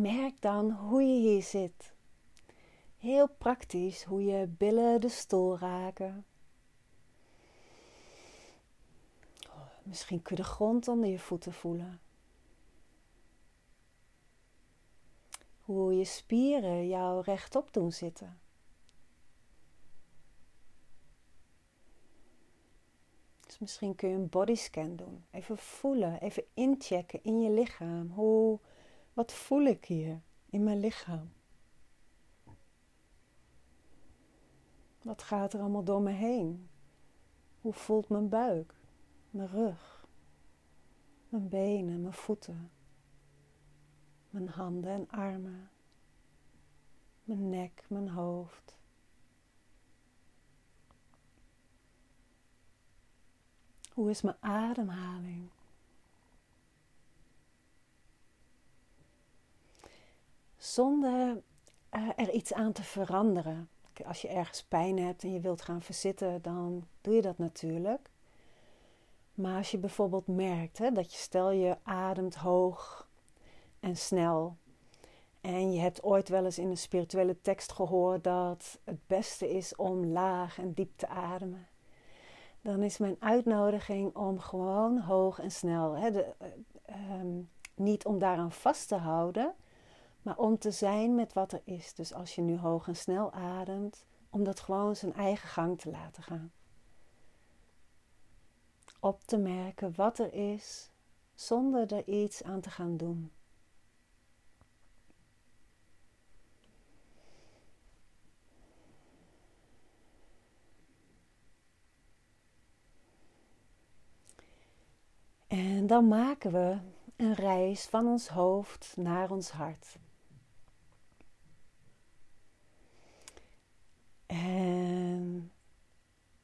merk dan hoe je hier zit. Heel praktisch hoe je billen de stoel raken. Misschien kun je de grond onder je voeten voelen. Hoe je spieren jou rechtop doen zitten. Dus misschien kun je een bodyscan doen. Even voelen, even inchecken in je lichaam. Hoe, wat voel ik hier in mijn lichaam? Wat gaat er allemaal door me heen? Hoe voelt mijn buik, mijn rug, mijn benen, mijn voeten, mijn handen en armen, mijn nek, mijn hoofd? Hoe is mijn ademhaling? Zonder uh, er iets aan te veranderen. Als je ergens pijn hebt en je wilt gaan verzitten, dan doe je dat natuurlijk. Maar als je bijvoorbeeld merkt hè, dat je, stel je ademt hoog en snel. En je hebt ooit wel eens in een spirituele tekst gehoord dat het beste is om laag en diep te ademen dan is mijn uitnodiging om gewoon hoog en snel, hè, de, uh, um, niet om daaraan vast te houden, maar om te zijn met wat er is. Dus als je nu hoog en snel ademt, om dat gewoon zijn eigen gang te laten gaan. Op te merken wat er is, zonder er iets aan te gaan doen. En dan maken we een reis van ons hoofd naar ons hart. En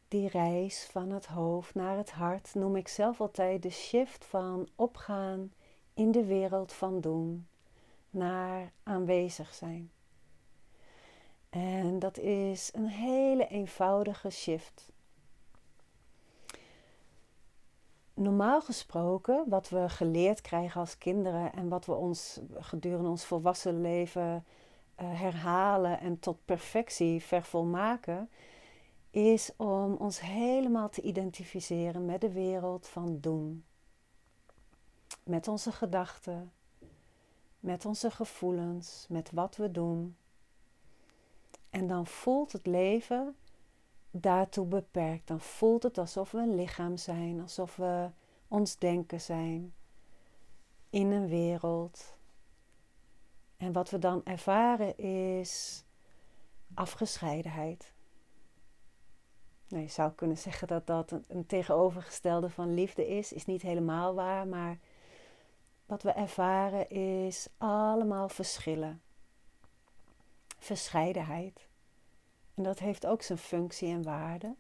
die reis van het hoofd naar het hart noem ik zelf altijd de shift van opgaan in de wereld van doen naar aanwezig zijn. En dat is een hele eenvoudige shift. normaal gesproken, wat we geleerd krijgen als kinderen en wat we ons gedurende ons volwassen leven herhalen en tot perfectie vervolmaken, is om ons helemaal te identificeren met de wereld van doen. Met onze gedachten, met onze gevoelens, met wat we doen. En dan voelt het leven daartoe beperkt. Dan voelt het alsof we een lichaam zijn, alsof we ons denken zijn in een wereld. En wat we dan ervaren is afgescheidenheid. Nou, je zou kunnen zeggen dat dat een, tegenovergestelde van liefde is, is niet helemaal waar, maar wat we ervaren is allemaal verschillen, verscheidenheid. En dat heeft ook zijn functie en waarde.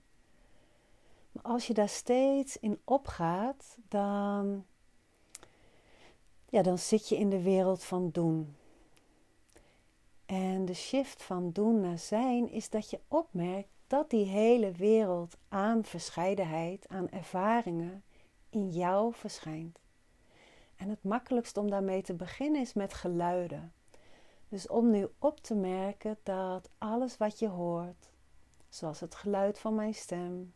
Maar als je daar steeds in opgaat, dan, ja, dan zit je in de wereld van doen. En de shift van doen naar zijn is dat je opmerkt dat die hele wereld aan verscheidenheid, aan ervaringen in jou verschijnt. En het makkelijkst om daarmee te beginnen is met geluiden. Dus om nu op te merken dat alles wat je hoort, zoals het geluid van mijn stem,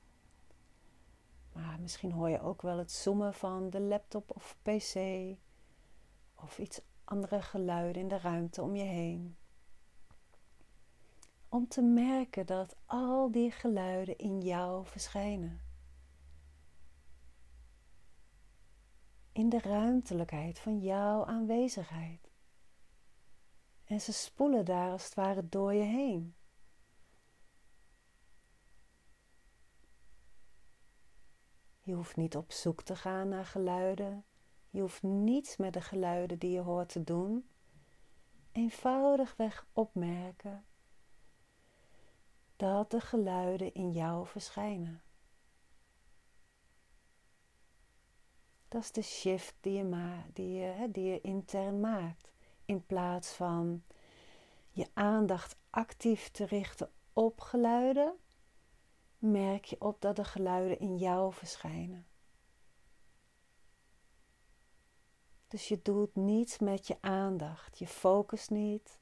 maar misschien hoor je ook wel het zoomen van de laptop of pc of iets andere geluiden in de ruimte om je heen. Om te merken dat al die geluiden in jou verschijnen. In de ruimtelijkheid van jouw aanwezigheid. En ze spoelen daar als het ware door je heen. Je hoeft niet op zoek te gaan naar geluiden. Je hoeft niets met de geluiden die je hoort te doen. Eenvoudigweg opmerken dat de geluiden in jou verschijnen. Dat is de shift die je, ma die je, die je intern maakt. In plaats van je aandacht actief te richten op geluiden, merk je op dat de geluiden in jou verschijnen. Dus je doet niets met je aandacht, je focust niet.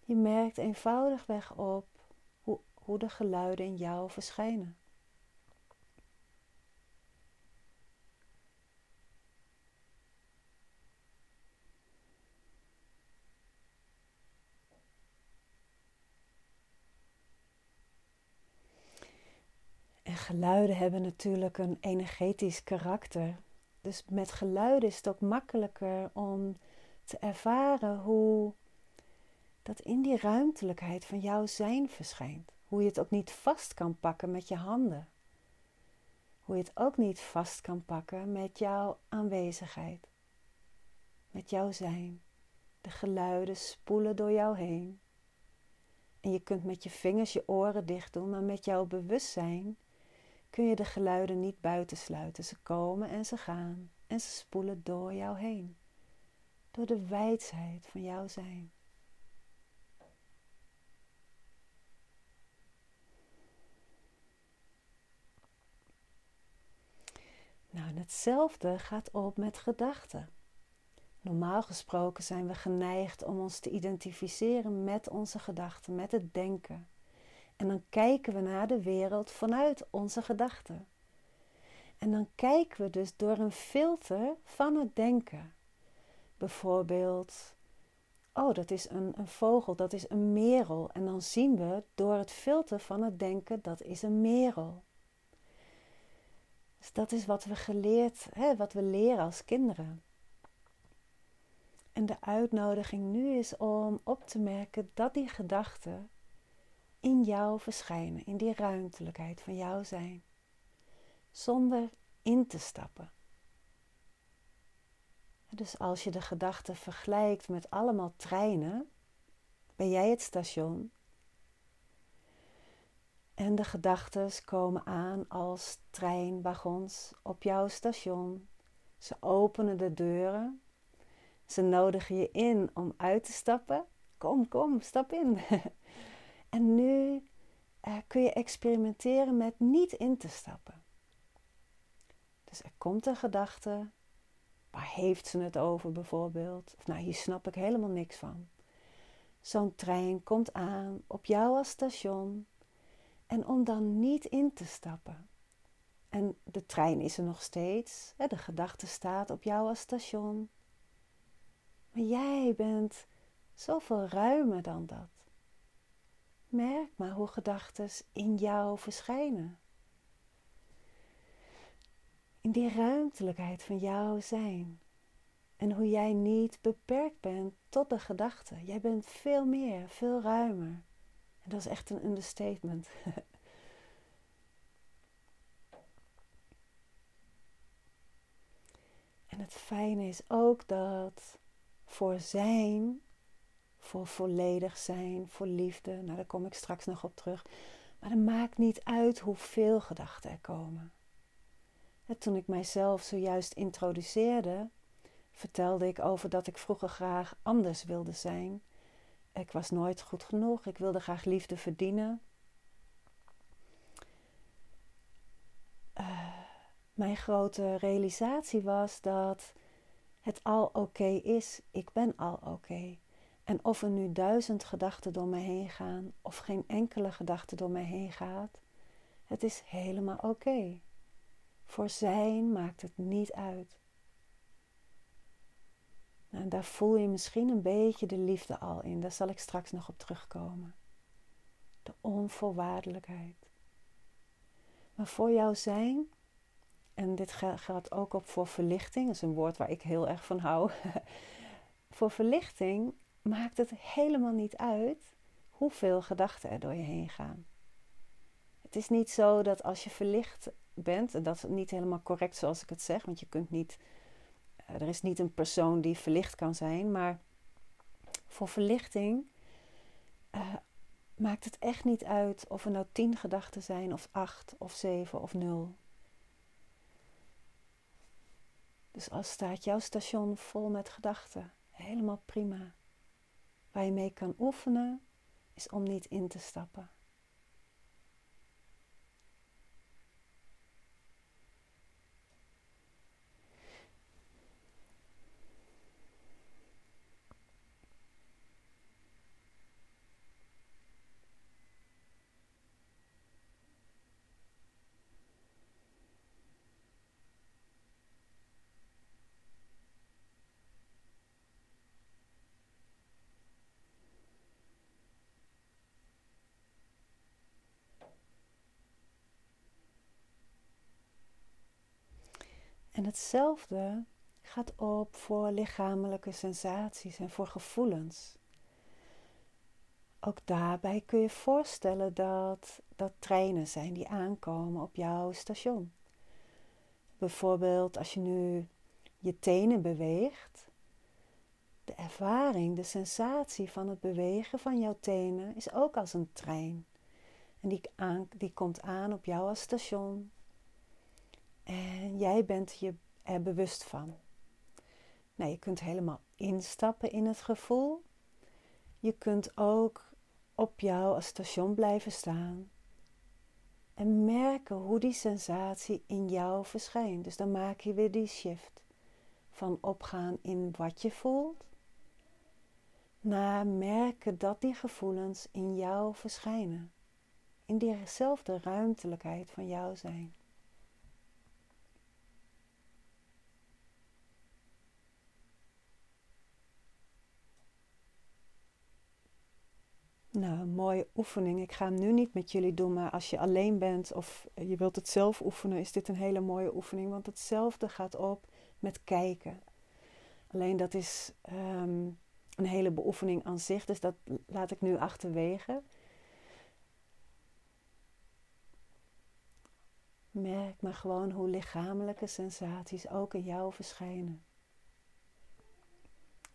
Je merkt eenvoudigweg op hoe, de geluiden in jou verschijnen. En geluiden hebben natuurlijk een energetisch karakter. Dus met geluiden is het ook makkelijker om te ervaren hoe dat in die ruimtelijkheid van jouw zijn verschijnt. Hoe je het ook niet vast kan pakken met je handen. Hoe je het ook niet vast kan pakken met jouw aanwezigheid. Met jouw zijn. De geluiden spoelen door jou heen. En je kunt met je vingers je oren dicht doen, maar met jouw bewustzijn kun je de geluiden niet buitensluiten. Ze komen en ze gaan en ze spoelen door jou heen. Door de wijsheid van jouw zijn. Nou, en hetzelfde gaat op met gedachten. Normaal gesproken zijn we geneigd om ons te identificeren met onze gedachten, met het denken. En dan kijken we naar de wereld vanuit onze gedachten. En dan kijken we dus door een filter van het denken. Bijvoorbeeld, oh, dat is een, een vogel, dat is een merel. En dan zien we door het filter van het denken, dat is een merel. Dus dat is wat we geleerd, hè, wat we leren als kinderen. En de uitnodiging nu is om op te merken dat die gedachten in jou verschijnen, in die ruimtelijkheid van jou zijn, zonder in te stappen. Dus als je de gedachten vergelijkt met allemaal treinen, ben jij het station en de gedachten komen aan als treinwagons op jouw station. Ze openen de deuren. Ze nodigen je in om uit te stappen. Kom, kom, stap in. en nu uh, kun je experimenteren met niet in te stappen. Dus er komt een gedachte. Waar heeft ze het over bijvoorbeeld? Of nou, hier snap ik helemaal niks van. Zo'n trein komt aan op jou als station. En om dan niet in te stappen. En de trein is er nog steeds. De gedachte staat op jou als station. Maar jij bent zoveel ruimer dan dat. Merk maar hoe gedachten in jou verschijnen. In die ruimtelijkheid van jouw zijn. En hoe jij niet beperkt bent tot de gedachten. Jij bent veel meer, veel ruimer. En dat is echt een understatement. en het fijne is ook dat voor zijn, voor volledig zijn, voor liefde, nou daar kom ik straks nog op terug, maar het maakt niet uit hoeveel gedachten er komen. En toen ik mijzelf zojuist introduceerde, vertelde ik over dat ik vroeger graag anders wilde zijn ik was nooit goed genoeg. Ik wilde graag liefde verdienen. Uh, mijn grote realisatie was dat het al oké is. Ik ben al oké. En of er nu duizend gedachten door mij heen gaan of geen enkele gedachte door mij heen gaat, het is helemaal oké. Voor zijn maakt het niet uit. En daar voel je misschien een beetje de liefde al in. Daar zal ik straks nog op terugkomen. De onvoorwaardelijkheid. Maar voor jouw zijn, en dit gaat ook op voor verlichting, dat is een woord waar ik heel erg van hou. voor verlichting maakt het helemaal niet uit hoeveel gedachten er door je heen gaan. Het is niet zo dat als je verlicht bent, en dat is niet helemaal correct zoals ik het zeg, want je kunt niet er is niet een persoon die verlicht kan zijn, maar voor verlichting uh, maakt het echt niet uit of er nou tien gedachten zijn, of acht, of zeven, of nul. Dus als staat jouw station vol met gedachten, helemaal prima. Waar je mee kan oefenen, is om niet in te stappen. En hetzelfde gaat op voor lichamelijke sensaties en voor gevoelens. Ook daarbij kun je voorstellen dat dat treinen zijn die aankomen op jouw station. Bijvoorbeeld als je nu je tenen beweegt, de ervaring, de sensatie van het bewegen van jouw tenen is ook als een trein. En die, aan, die komt aan op jou als station. En jij bent je er bewust van. Nou, je kunt helemaal instappen in het gevoel. Je kunt ook op jou als station blijven staan. En merken hoe die sensatie in jou verschijnt. Dus dan maak je weer die shift van opgaan in wat je voelt, naar merken dat die gevoelens in jou verschijnen. In diezelfde ruimtelijkheid van jou zijn. Een mooie oefening. Ik ga hem nu niet met jullie doen, maar als je alleen bent of je wilt het zelf oefenen, is dit een hele mooie oefening. Want hetzelfde gaat op met kijken. Alleen dat is ehm, een hele beoefening aan zich, dus dat laat ik nu achterwege. Merk maar gewoon hoe lichamelijke sensaties ook in jou verschijnen.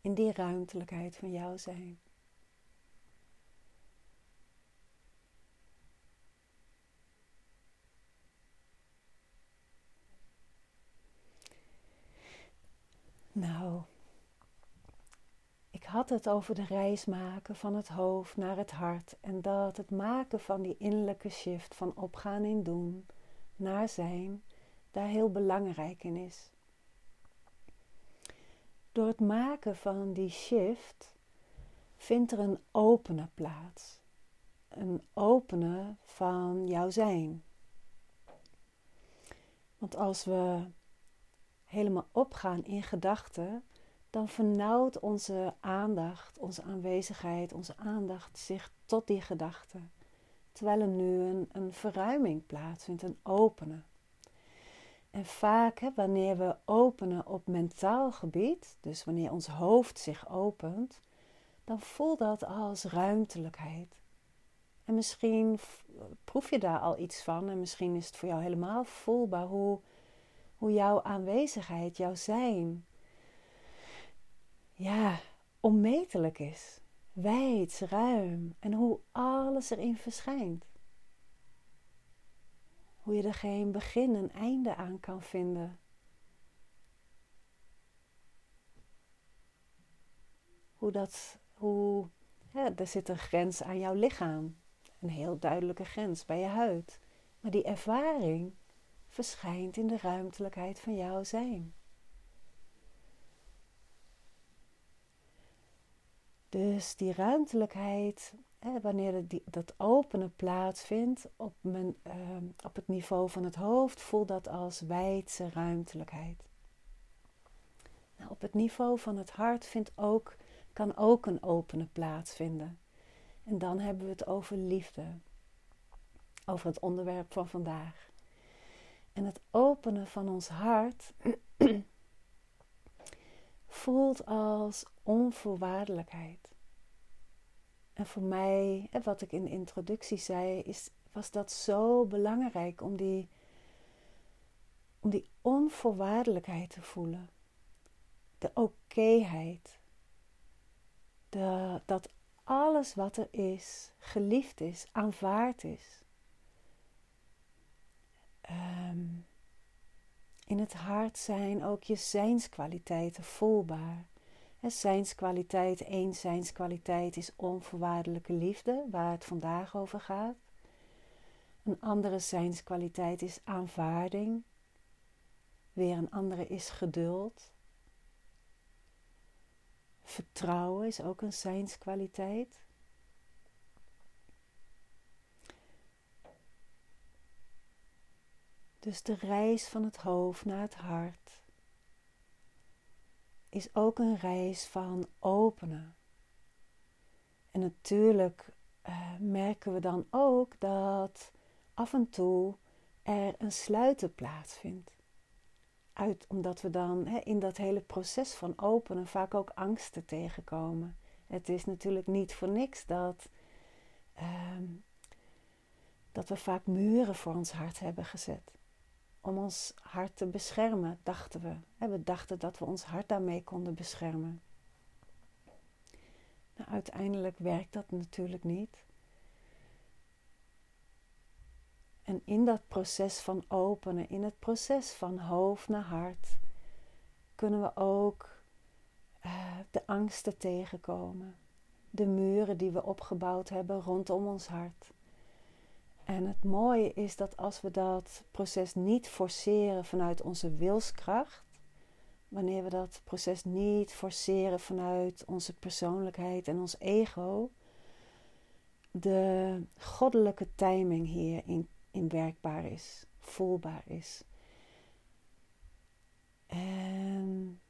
In die ruimtelijkheid van jou zijn. Nou, ik had het over de reis maken van het hoofd naar het hart en dat het maken van die innerlijke shift van opgaan in doen naar zijn daar heel belangrijk in is. Door het maken van die shift vindt er een openen plaats. Een openen van jouw zijn. Want als we helemaal opgaan in gedachten, dan vernauwt onze aandacht, onze aanwezigheid, onze aandacht zich tot die gedachte. Terwijl er nu een, een verruiming plaatsvindt, een openen. En vaak, hè, wanneer we openen op mentaal gebied, dus wanneer ons hoofd zich opent, dan voelt dat als ruimtelijkheid. En misschien proef je daar al iets van en misschien is het voor jou helemaal voelbaar hoe hoe jouw aanwezigheid, jouw zijn, ja, onmetelijk is. Wijd, ruim en hoe alles erin verschijnt. Hoe je er geen begin en einde aan kan vinden. Hoe dat, hoe, ja, er zit een grens aan jouw lichaam. Een heel duidelijke grens bij je huid. Maar die ervaring verschijnt in de ruimtelijkheid van jouw zijn. Dus die ruimtelijkheid, hè, wanneer die, dat openen plaatsvindt op, mijn, ehm, op het niveau van het hoofd, voel dat als wijdse ruimtelijkheid. Nou, op het niveau van het hart vindt ook, kan ook een openen plaatsvinden. En dan hebben we het over liefde, over het onderwerp van vandaag. En het openen van ons hart voelt als onvoorwaardelijkheid. En voor mij, wat ik in de introductie zei, is, was dat zo belangrijk om die, om die onvoorwaardelijkheid te voelen. De okéheid. dat alles wat er is, geliefd is, aanvaard is. Ehm, in het hart zijn ook je zijnskwaliteiten voelbaar. En zijnskwaliteit, één zijnskwaliteit is onvoorwaardelijke liefde, waar het vandaag over gaat. Een andere zijnskwaliteit is aanvaarding. Weer een andere is geduld. Vertrouwen is ook een zijnskwaliteit. Dus de reis van het hoofd naar het hart is ook een reis van openen. En natuurlijk uh, merken we dan ook dat af en toe er een sluiten plaatsvindt. uit, omdat we dan hè, in dat hele proces van openen vaak ook angsten tegenkomen. Het is natuurlijk niet voor niks dat, ehm, dat we vaak muren voor ons hart hebben gezet. Om ons hart te beschermen, dachten we. We dachten dat we ons hart daarmee konden beschermen. Nou, uiteindelijk werkt dat natuurlijk niet. En in dat proces van openen, in het proces van hoofd naar hart, kunnen we ook uh, de angsten tegenkomen. De muren die we opgebouwd hebben rondom ons hart. En het mooie is dat als we dat proces niet forceren vanuit onze wilskracht, wanneer we dat proces niet forceren vanuit onze persoonlijkheid en ons ego, de goddelijke timing hierin in werkbaar is, voelbaar is. En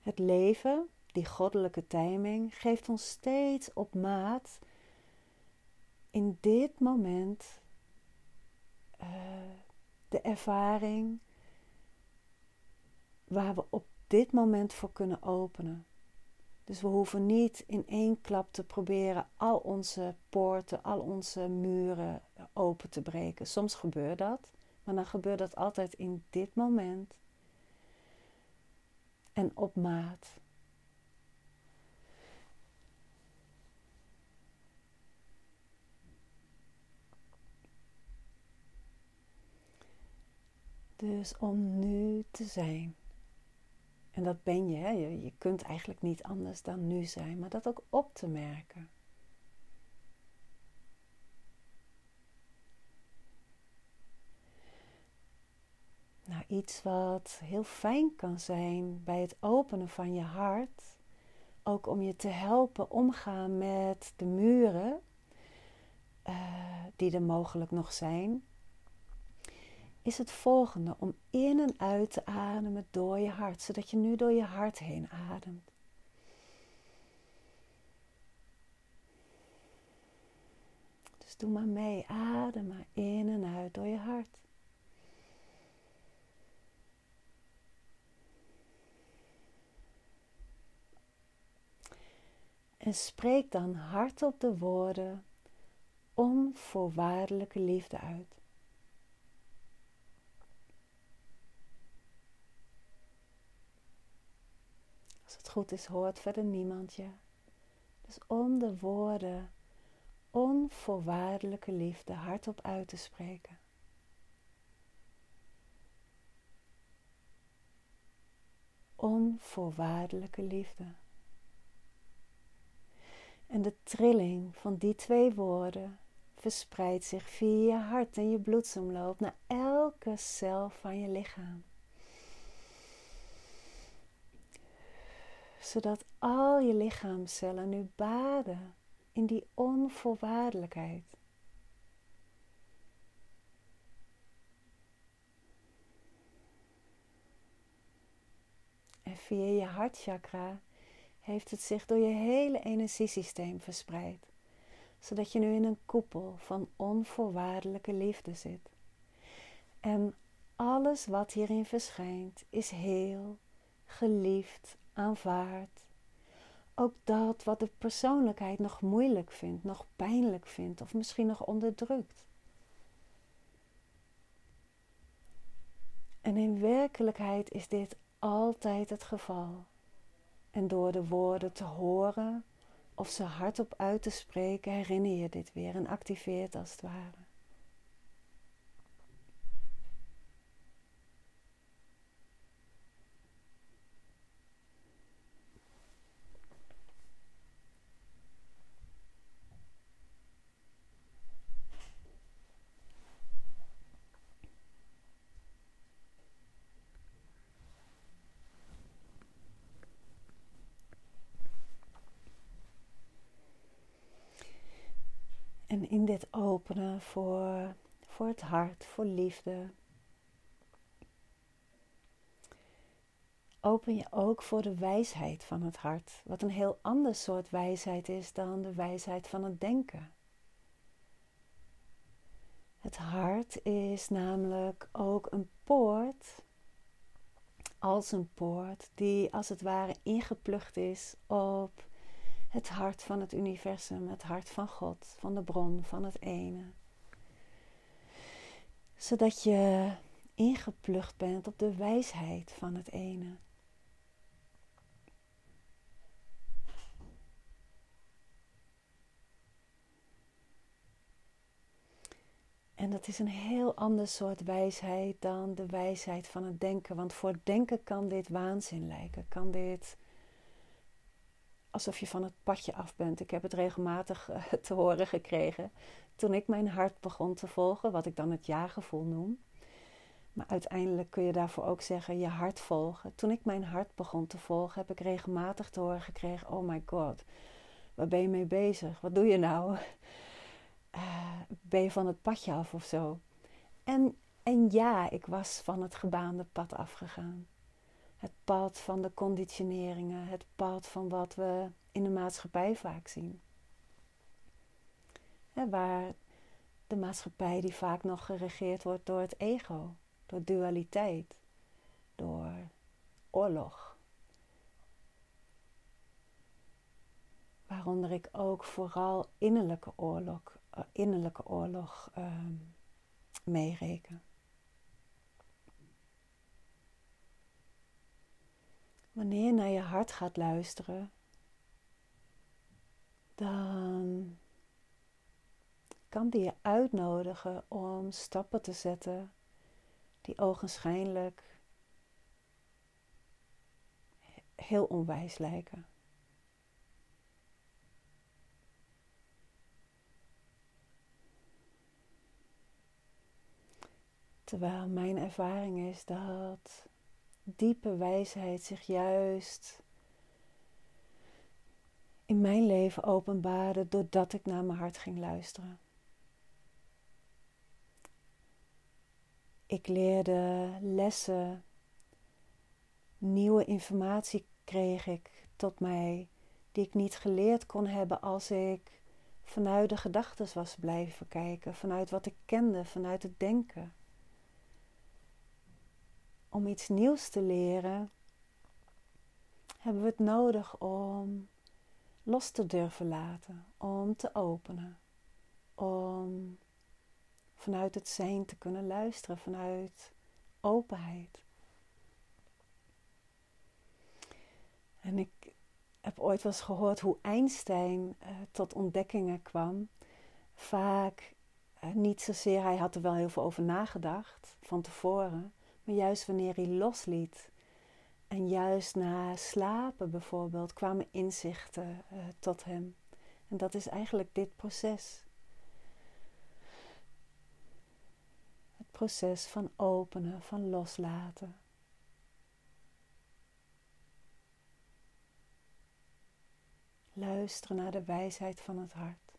het leven, die goddelijke timing, geeft ons steeds op maat in dit moment uh, de ervaring waar we op dit moment voor kunnen openen. Dus we hoeven niet in één klap te proberen al onze poorten, al onze muren open te breken. Soms gebeurt dat, maar dan gebeurt dat altijd in dit moment en op maat. Dus om nu te zijn. En dat ben je, hè? Je, kunt eigenlijk niet anders dan nu zijn, maar dat ook op te merken. Nou, iets wat heel fijn kan zijn bij het openen van je hart, ook om je te helpen omgaan met de muren uh, die er mogelijk nog zijn, is het volgende: om in en uit te ademen door je hart, zodat je nu door je hart heen ademt. Dus doe maar mee, adem maar in en uit door je hart. En spreek dan hardop de woorden onvoorwaardelijke liefde uit. Goed is, hoort verder niemand je. Dus om de woorden onvoorwaardelijke liefde hardop uit te spreken. Onvoorwaardelijke liefde. En de trilling van die twee woorden verspreidt zich via je hart en je bloedsomloop naar elke cel van je lichaam. Zodat al je lichaamcellen nu baden in die onvoorwaardelijkheid. En via je hartchakra heeft het zich door je hele energiesysteem verspreid, zodat je nu in een koepel van onvoorwaardelijke liefde zit. En alles wat hierin verschijnt is heel, geliefd, Ook dat wat de persoonlijkheid nog moeilijk vindt, nog pijnlijk vindt of misschien nog onderdrukt. En in werkelijkheid is dit altijd het geval. En door de woorden te horen of ze hardop uit te spreken, herinner je dit weer en activeert als het ware. En in dit openen voor, voor het hart, voor liefde, open je ook voor de wijsheid van het hart, wat een heel ander soort wijsheid is dan de wijsheid van het denken. Het hart is namelijk ook een poort als een poort die als het ware ingeplucht is op het hart van het universum, het hart van God, van de bron, van het ene. Zodat je ingeplucht bent op de wijsheid van het ene. En dat is een heel ander soort wijsheid dan de wijsheid van het denken. Want voor denken kan dit waanzin lijken. Kan dit alsof je van het padje af bent. Ik heb het regelmatig eh, te horen gekregen toen ik mijn hart begon te volgen, wat ik dan het ja-gevoel noem. Maar uiteindelijk kun je daarvoor ook zeggen je hart volgen. Toen ik mijn hart begon te volgen, heb ik regelmatig te horen gekregen: Oh my god, waar ben je mee bezig? Wat doe je nou? Uh, ben je van het padje af of zo? En, en ja, ik was van het gebaande pad afgegaan. Het pad van de conditioneringen, het pad van wat we in de maatschappij vaak zien. waar de maatschappij die vaak nog geregeerd wordt door het ego, door dualiteit, door oorlog. Waaronder ik ook vooral innerlijke oorlog, uh, innerlijke oorlog uh, meereken. Wanneer je naar je hart gaat luisteren, dan kan die je uitnodigen om stappen te zetten die ogenschijnlijk heel onwijs lijken. Terwijl mijn ervaring is dat diepe wijsheid zich juist in mijn leven openbaarde doordat ik naar mijn hart ging luisteren. Ik leerde lessen, nieuwe informatie kreeg ik tot mij die ik niet geleerd kon hebben als ik vanuit de gedachten was blijven kijken, vanuit wat ik kende, vanuit het denken om iets nieuws te leren, hebben we het nodig om los te durven laten, om te openen, om vanuit het zijn te kunnen luisteren, vanuit openheid. En ik heb ooit wel eens gehoord hoe Einstein uh, tot ontdekkingen kwam. Vaak uh, niet zozeer, hij had er wel heel veel over nagedacht van tevoren, maar juist wanneer hij losliet en juist na slapen bijvoorbeeld kwamen inzichten uh, tot hem. En dat is eigenlijk dit proces. Het proces van openen, van loslaten. Luisteren naar de wijsheid van het hart.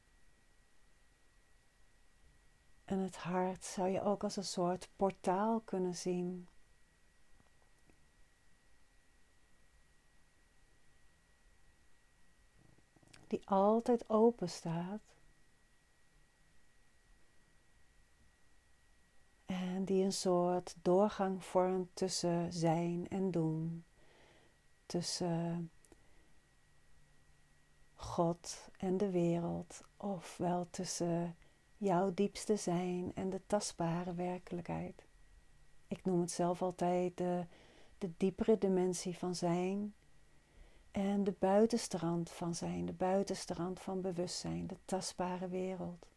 En het hart zou je ook als een soort portaal kunnen zien. Die altijd open staat. En die een soort doorgang vormt tussen zijn en doen. Tussen God en de wereld. Ofwel tussen jouw diepste zijn en de tastbare werkelijkheid. Ik noem het zelf altijd de, de diepere dimensie van zijn en de buitenste rand van zijn, de buitenste rand van bewustzijn, de tastbare wereld.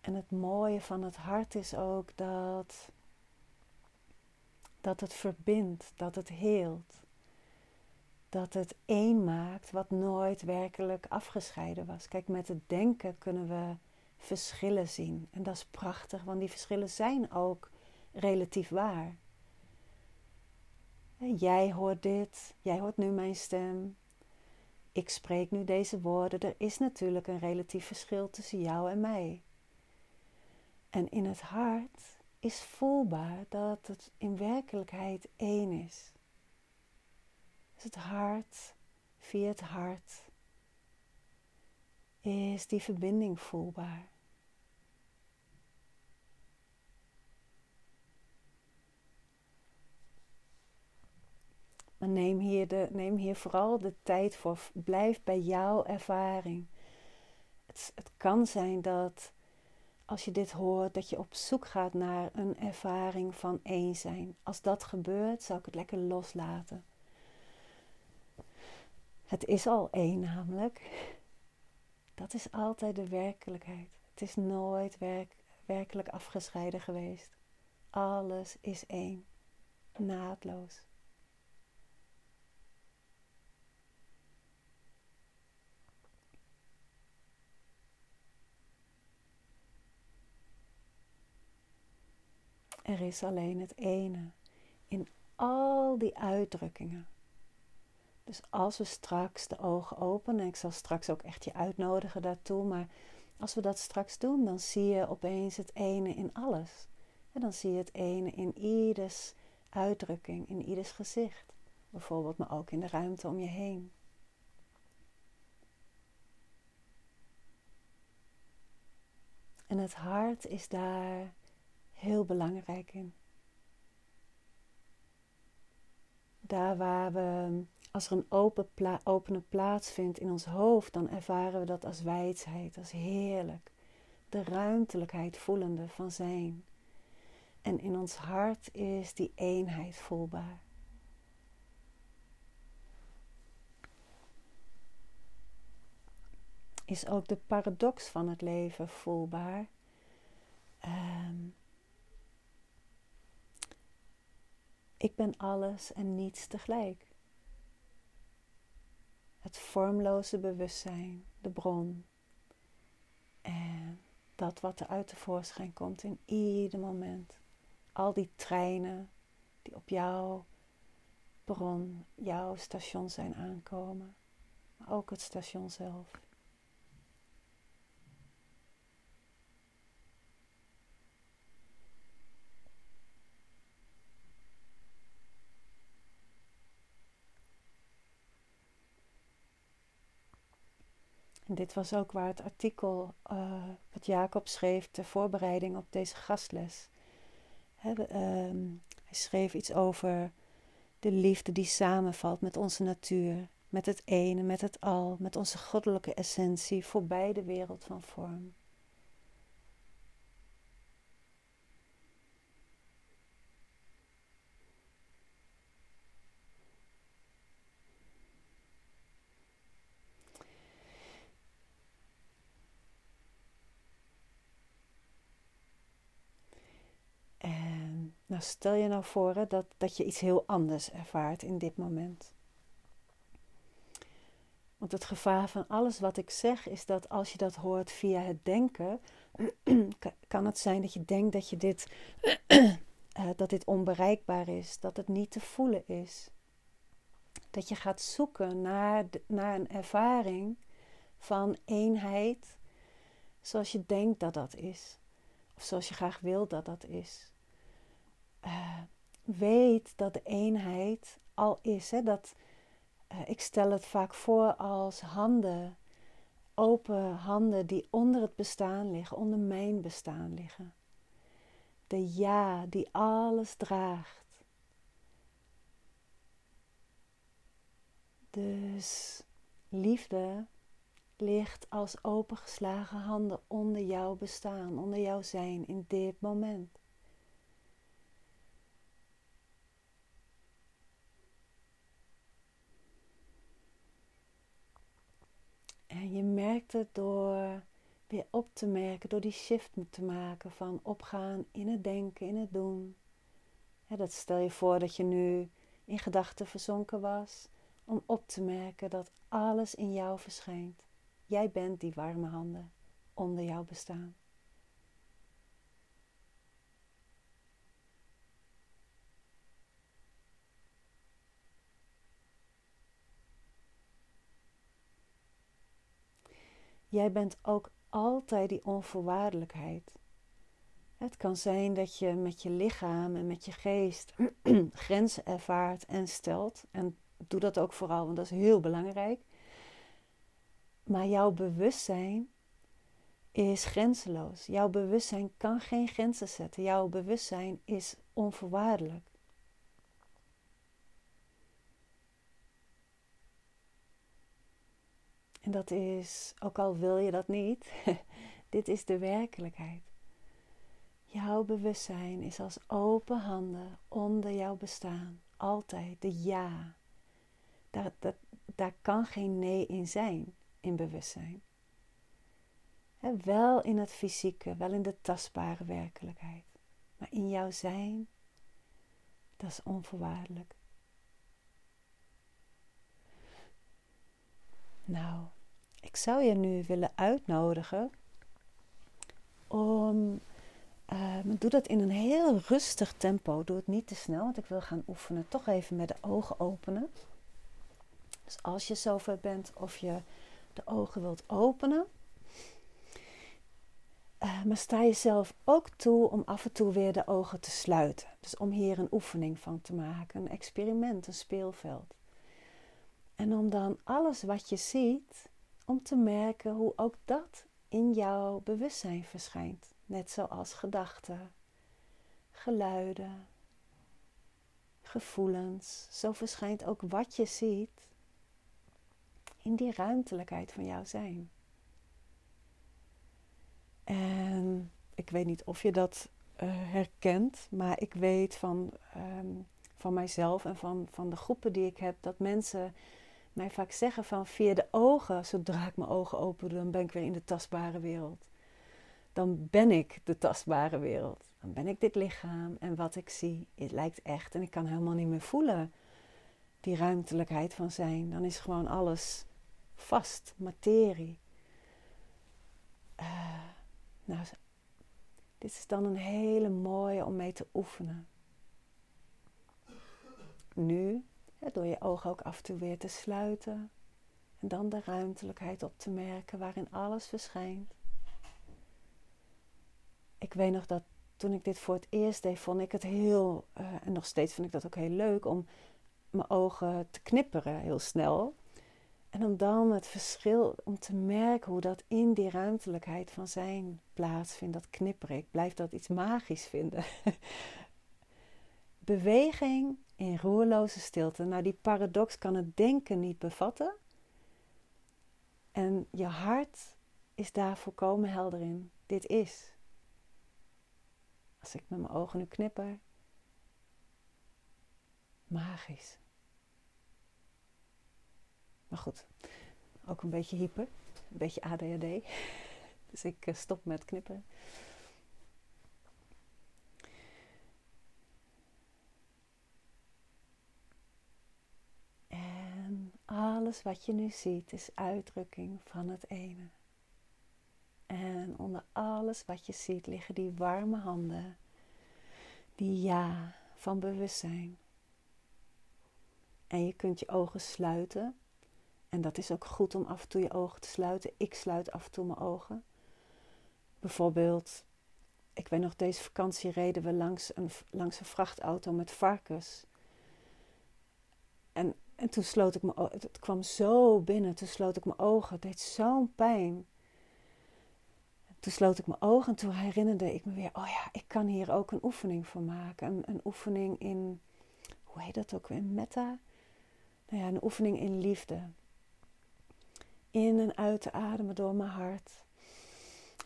En het mooie van het hart is ook dat, dat het verbindt, dat het heelt dat het één maakt wat nooit werkelijk afgescheiden was. Kijk, met het denken kunnen we verschillen zien. En dat is prachtig, want die verschillen zijn ook relatief waar. Jij hoort dit, jij hoort nu mijn stem. Ik spreek nu deze woorden. Er is natuurlijk een relatief verschil tussen jou en mij. En in het hart is voelbaar dat het in werkelijkheid één is het hart, via het hart, is die verbinding voelbaar. Maar neem hier, de, neem hier vooral de tijd voor. Blijf bij jouw ervaring. Het, het kan zijn dat als je dit hoort, dat je op zoek gaat naar een ervaring van één zijn. Als dat gebeurt, zou ik het lekker loslaten. Het is al één namelijk. Dat is altijd de werkelijkheid. Het is nooit werk, werkelijk afgescheiden geweest. Alles is één, naadloos. Er is alleen het ene in al die uitdrukkingen. Dus als we straks de ogen openen, en ik zal straks ook echt je uitnodigen daartoe, maar als we dat straks doen, dan zie je opeens het ene in alles. En dan zie je het ene in ieders uitdrukking, in ieders gezicht. Bijvoorbeeld, maar ook in de ruimte om je heen. En het hart is daar heel belangrijk in. Daar waar we, als er een open pla opene plaats vindt in ons hoofd, dan ervaren we dat als wijsheid, als heerlijk. De ruimtelijkheid voelende van zijn. En in ons hart is die eenheid voelbaar. Is ook de paradox van het leven voelbaar? Um, Ik ben alles en niets tegelijk. Het vormloze bewustzijn, de bron. En dat wat er uit tevoorschijn komt in ieder moment. Al die treinen die op jouw bron, jouw station zijn aankomen. Maar ook het station zelf. Dit was ook waar het artikel uh, wat Jacob schreef ter voorbereiding op deze gastles. Ehm, hij schreef iets over de liefde die samenvalt met onze natuur, met het ene, met het al, met onze goddelijke essentie voorbij de wereld van vorm. Nou, stel je nou voor dat, dat je iets heel anders ervaart in dit moment. Want het gevaar van alles wat ik zeg is dat als je dat hoort via het denken, kan het zijn dat je denkt dat, je dit, uh, dat dit onbereikbaar is, dat het niet te voelen is. Dat je gaat zoeken naar, naar een ervaring van eenheid zoals je denkt dat dat is. Of zoals je graag wil dat dat is. Eh, weet dat de eenheid al is. Hè? Dat, uh, ik stel het vaak voor als handen, open handen die onder het bestaan liggen, onder mijn bestaan liggen. De ja die alles draagt. Dus liefde ligt als opengeslagen handen onder jouw bestaan, onder jouw zijn in dit moment. En je merkt door weer op te merken, door die shift te maken van opgaan in het denken, in het doen. dat stel je voor dat je nu in gedachten verzonken was, om op te merken dat alles in jou verschijnt. Jij bent die warme handen onder jouw bestaan. Jij bent ook altijd die onvoorwaardelijkheid. Het kan zijn dat je met je lichaam en met je geest grenzen ervaart en stelt. En doe dat ook vooral, want dat is heel belangrijk. Maar jouw bewustzijn is grenzeloos. Jouw bewustzijn kan geen grenzen zetten. Jouw bewustzijn is onvoorwaardelijk. En dat is, ook al wil je dat niet, dit is de werkelijkheid. Jouw bewustzijn is als open handen onder jouw bestaan. Altijd de ja. Daar, dat, daar kan geen nee in zijn in bewustzijn. wel in het fysieke, wel in de tastbare werkelijkheid. Maar in jouw zijn, dat is onvoorwaardelijk. Nou, ik zou je nu willen uitnodigen om. Uh, doe dat in een heel rustig tempo. Doe het niet te snel, want ik wil gaan oefenen. Toch even met de ogen openen. Dus als je zover bent of je de ogen wilt openen. Uh, maar sta jezelf ook toe om af en toe weer de ogen te sluiten. Dus om hier een oefening van te maken, een experiment, een speelveld. En om dan alles wat je ziet, om te merken hoe ook dat in jouw bewustzijn verschijnt. Net zoals gedachten, geluiden, gevoelens. Zo verschijnt ook wat je ziet in die ruimtelijkheid van jouw zijn. En ik weet niet of je dat uh, herkent, maar ik weet van, um, van mijzelf en van, van de groepen die ik heb dat mensen mij vaak zeggen van via de ogen, zodra ik mijn ogen open doe, dan ben ik weer in de tastbare wereld. Dan ben ik de tastbare wereld. Dan ben ik dit lichaam en wat ik zie, het lijkt echt en ik kan helemaal niet meer voelen die ruimtelijkheid van zijn. Dan is gewoon alles vast, materie. Uh, nou, dit is dan een hele mooie om mee te oefenen. Nu door je ogen ook af en toe weer te sluiten. En dan de ruimtelijkheid op te merken waarin alles verschijnt. Ik weet nog dat toen ik dit voor het eerst deed, vond ik het heel, uh, en nog steeds vind ik dat ook heel leuk, om mijn ogen te knipperen heel snel. En om dan het verschil, om te merken hoe dat in die ruimtelijkheid van zijn plaatsvindt, dat knipperen. Ik blijf dat iets magisch vinden. Beweging in roerloze stilte. Nou, die paradox kan het denken niet bevatten. En je hart is daar volkomen helder in. Dit is. Als ik met mijn ogen nu knipper. Magisch. Maar goed, ook een beetje hyper. Een beetje ADHD. Dus ik eh, stop met knippen. Alles wat je nu ziet is uitdrukking van het ene. En onder alles wat je ziet liggen die warme handen, die ja van bewustzijn. En je kunt je ogen sluiten. En dat is ook goed om af en toe je ogen te sluiten. Ik sluit af en toe mijn ogen. Bijvoorbeeld, ik weet nog, deze vakantie reden we langs een, langs een vrachtauto met varkens. En en toen sloot ik ogen. Het kwam zo binnen. Toen sloot ik mijn ogen. Het deed zo'n pijn. Toen sloot ik mijn ogen en toen herinnerde ik me weer: oh ja, ik kan hier ook een oefening voor maken. Een, een oefening in, hoe heet dat ook weer? Metta? Nou ja, een oefening in liefde. In en uit te ademen door mijn hart.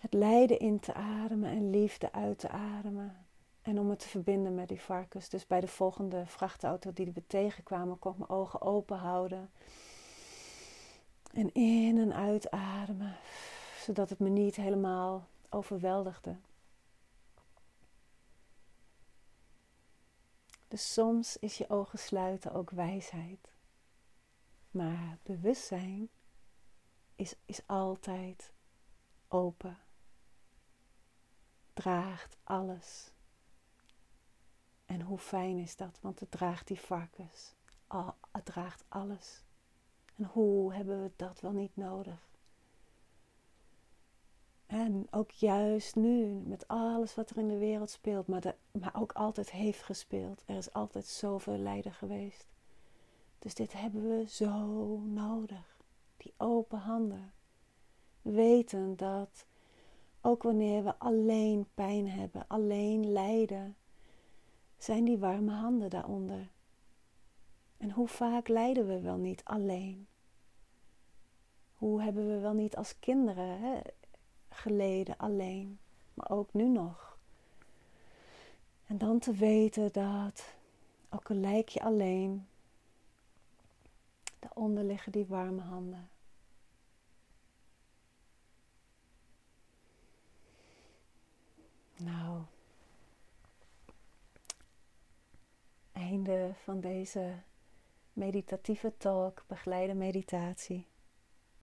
Het lijden in te ademen en liefde uit te ademen. En om het te verbinden met die varkens. Dus bij de volgende vrachtauto die we tegenkwamen, kon ik mijn ogen open houden. En in en uitademen, zodat het me niet helemaal overweldigde. Dus soms is je ogen sluiten ook wijsheid. Maar bewustzijn is, is altijd open. Draagt alles. Hoe fijn is dat, want het draagt die varkens. Het draagt alles. En hoe hebben we dat wel niet nodig? En ook juist nu, met alles wat er in de wereld speelt, maar, maar ook altijd heeft gespeeld. Er is altijd zoveel lijden geweest. Dus dit hebben we zo nodig. Die open handen. Weten dat ook wanneer we alleen pijn hebben, alleen lijden, zijn die warme handen daaronder. En hoe vaak lijden we wel niet alleen? Hoe hebben we wel niet als kinderen hè, geleden alleen, maar ook nu nog. En dan te weten dat, ook al lijk je alleen, daaronder liggen die warme handen. Nou, einde van deze meditatieve talk, begeleide meditatie.